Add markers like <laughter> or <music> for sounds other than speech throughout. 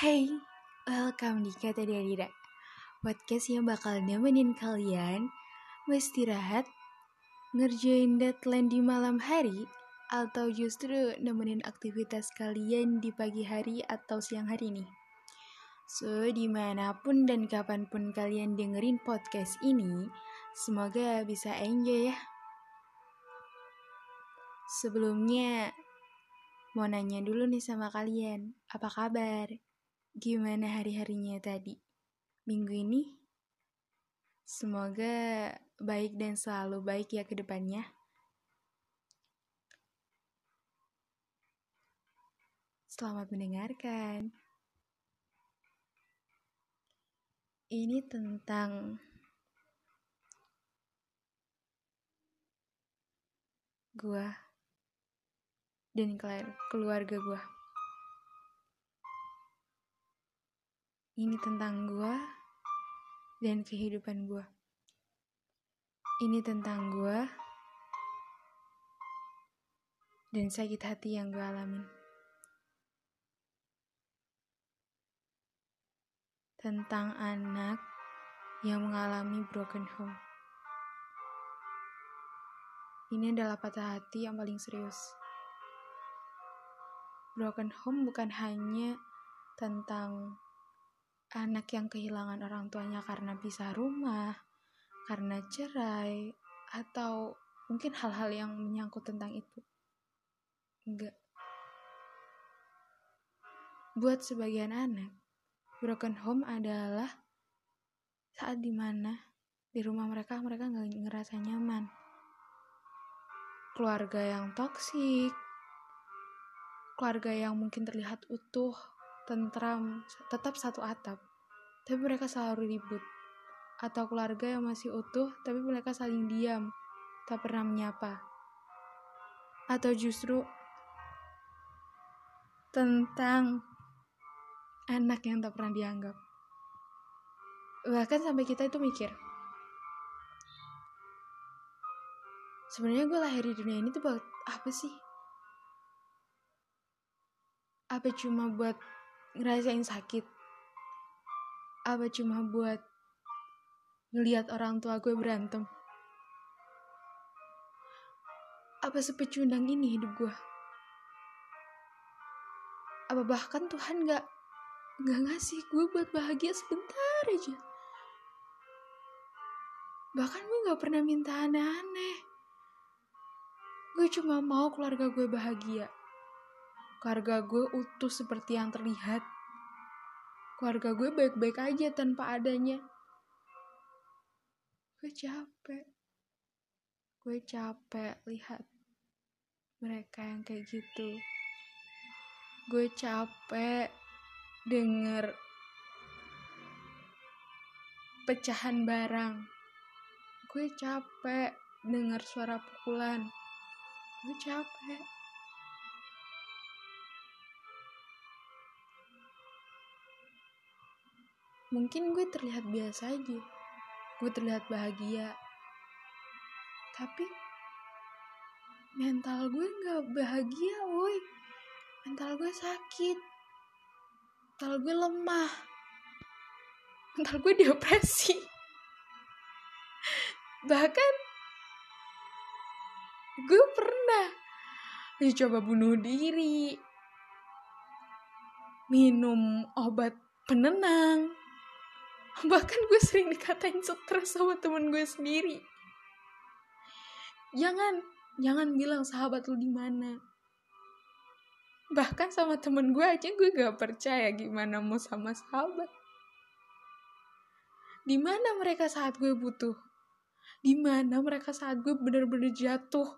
Hey, welcome di Kata Darira Podcast yang bakal nemenin kalian Istirahat Ngerjain deadline di malam hari Atau justru nemenin aktivitas kalian di pagi hari atau siang hari nih So, di mana pun dan kapan pun kalian dengerin podcast ini Semoga bisa enjoy ya Sebelumnya, mau nanya dulu nih sama kalian, apa kabar? Gimana hari-harinya tadi? Minggu ini? Semoga baik dan selalu baik ya ke depannya. Selamat mendengarkan. Ini tentang gua dan keluarga gue. Ini tentang gue dan kehidupan gue. Ini tentang gue dan sakit hati yang gue alamin. Tentang anak yang mengalami broken home. Ini adalah patah hati yang paling serius broken home bukan hanya tentang anak yang kehilangan orang tuanya karena pisah rumah, karena cerai, atau mungkin hal-hal yang menyangkut tentang itu. Enggak. Buat sebagian anak, broken home adalah saat di mana di rumah mereka mereka nggak ngerasa nyaman. Keluarga yang toksik, keluarga yang mungkin terlihat utuh, tentram, tetap satu atap, tapi mereka selalu ribut. Atau keluarga yang masih utuh, tapi mereka saling diam, tak pernah menyapa. Atau justru tentang anak yang tak pernah dianggap. Bahkan sampai kita itu mikir, sebenarnya gue lahir di dunia ini tuh buat apa sih? Apa cuma buat ngerasain sakit? Apa cuma buat ngeliat orang tua gue berantem? Apa sepecundang ini hidup gue? Apa bahkan Tuhan gak, gak ngasih gue buat bahagia sebentar aja? Bahkan gue gak pernah minta aneh-aneh. Gue cuma mau keluarga gue bahagia Keluarga gue utuh seperti yang terlihat. Keluarga gue baik-baik aja tanpa adanya. Gue capek. Gue capek lihat mereka yang kayak gitu. Gue capek denger pecahan barang. Gue capek denger suara pukulan. Gue capek. Mungkin gue terlihat biasa aja. Gue terlihat bahagia. Tapi mental gue nggak bahagia woi. Mental gue sakit. Mental gue lemah. Mental gue depresi. <laughs> Bahkan gue pernah dicoba bunuh diri. Minum obat penenang <laughs> bahkan gue sering dikatain stres sama temen gue sendiri. Jangan jangan bilang sahabat lu di mana. Bahkan sama temen gue aja gue gak percaya gimana mau sama sahabat. Di mana mereka saat gue butuh? Di mana mereka saat gue bener-bener jatuh?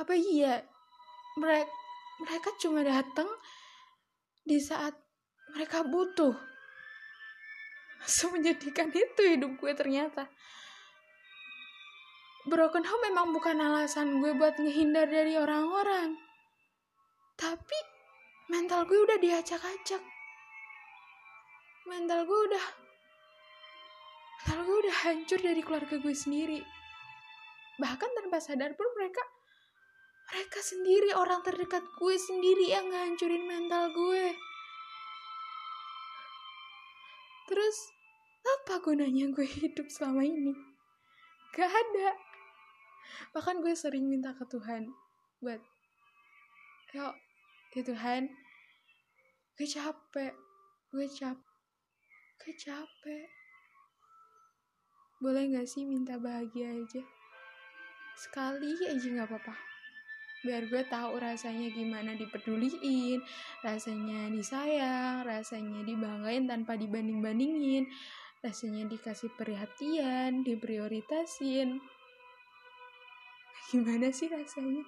Apa iya? Mereka mereka cuma datang di saat mereka butuh semenyedihkan itu hidup gue ternyata. Broken home memang bukan alasan gue buat ngehindar dari orang-orang. Tapi mental gue udah diacak-acak. Mental gue udah mental gue udah hancur dari keluarga gue sendiri. Bahkan tanpa sadar pun mereka mereka sendiri orang terdekat gue sendiri yang ngancurin mental gue terus apa gunanya gue hidup selama ini? Gak ada. Bahkan gue sering minta ke Tuhan buat yuk ya Tuhan gue capek gue capek gue capek. Boleh gak sih minta bahagia aja? Sekali aja gak apa-apa biar gue tahu rasanya gimana dipeduliin rasanya disayang rasanya dibanggain tanpa dibanding-bandingin rasanya dikasih perhatian diprioritasin. Gimana sih rasanya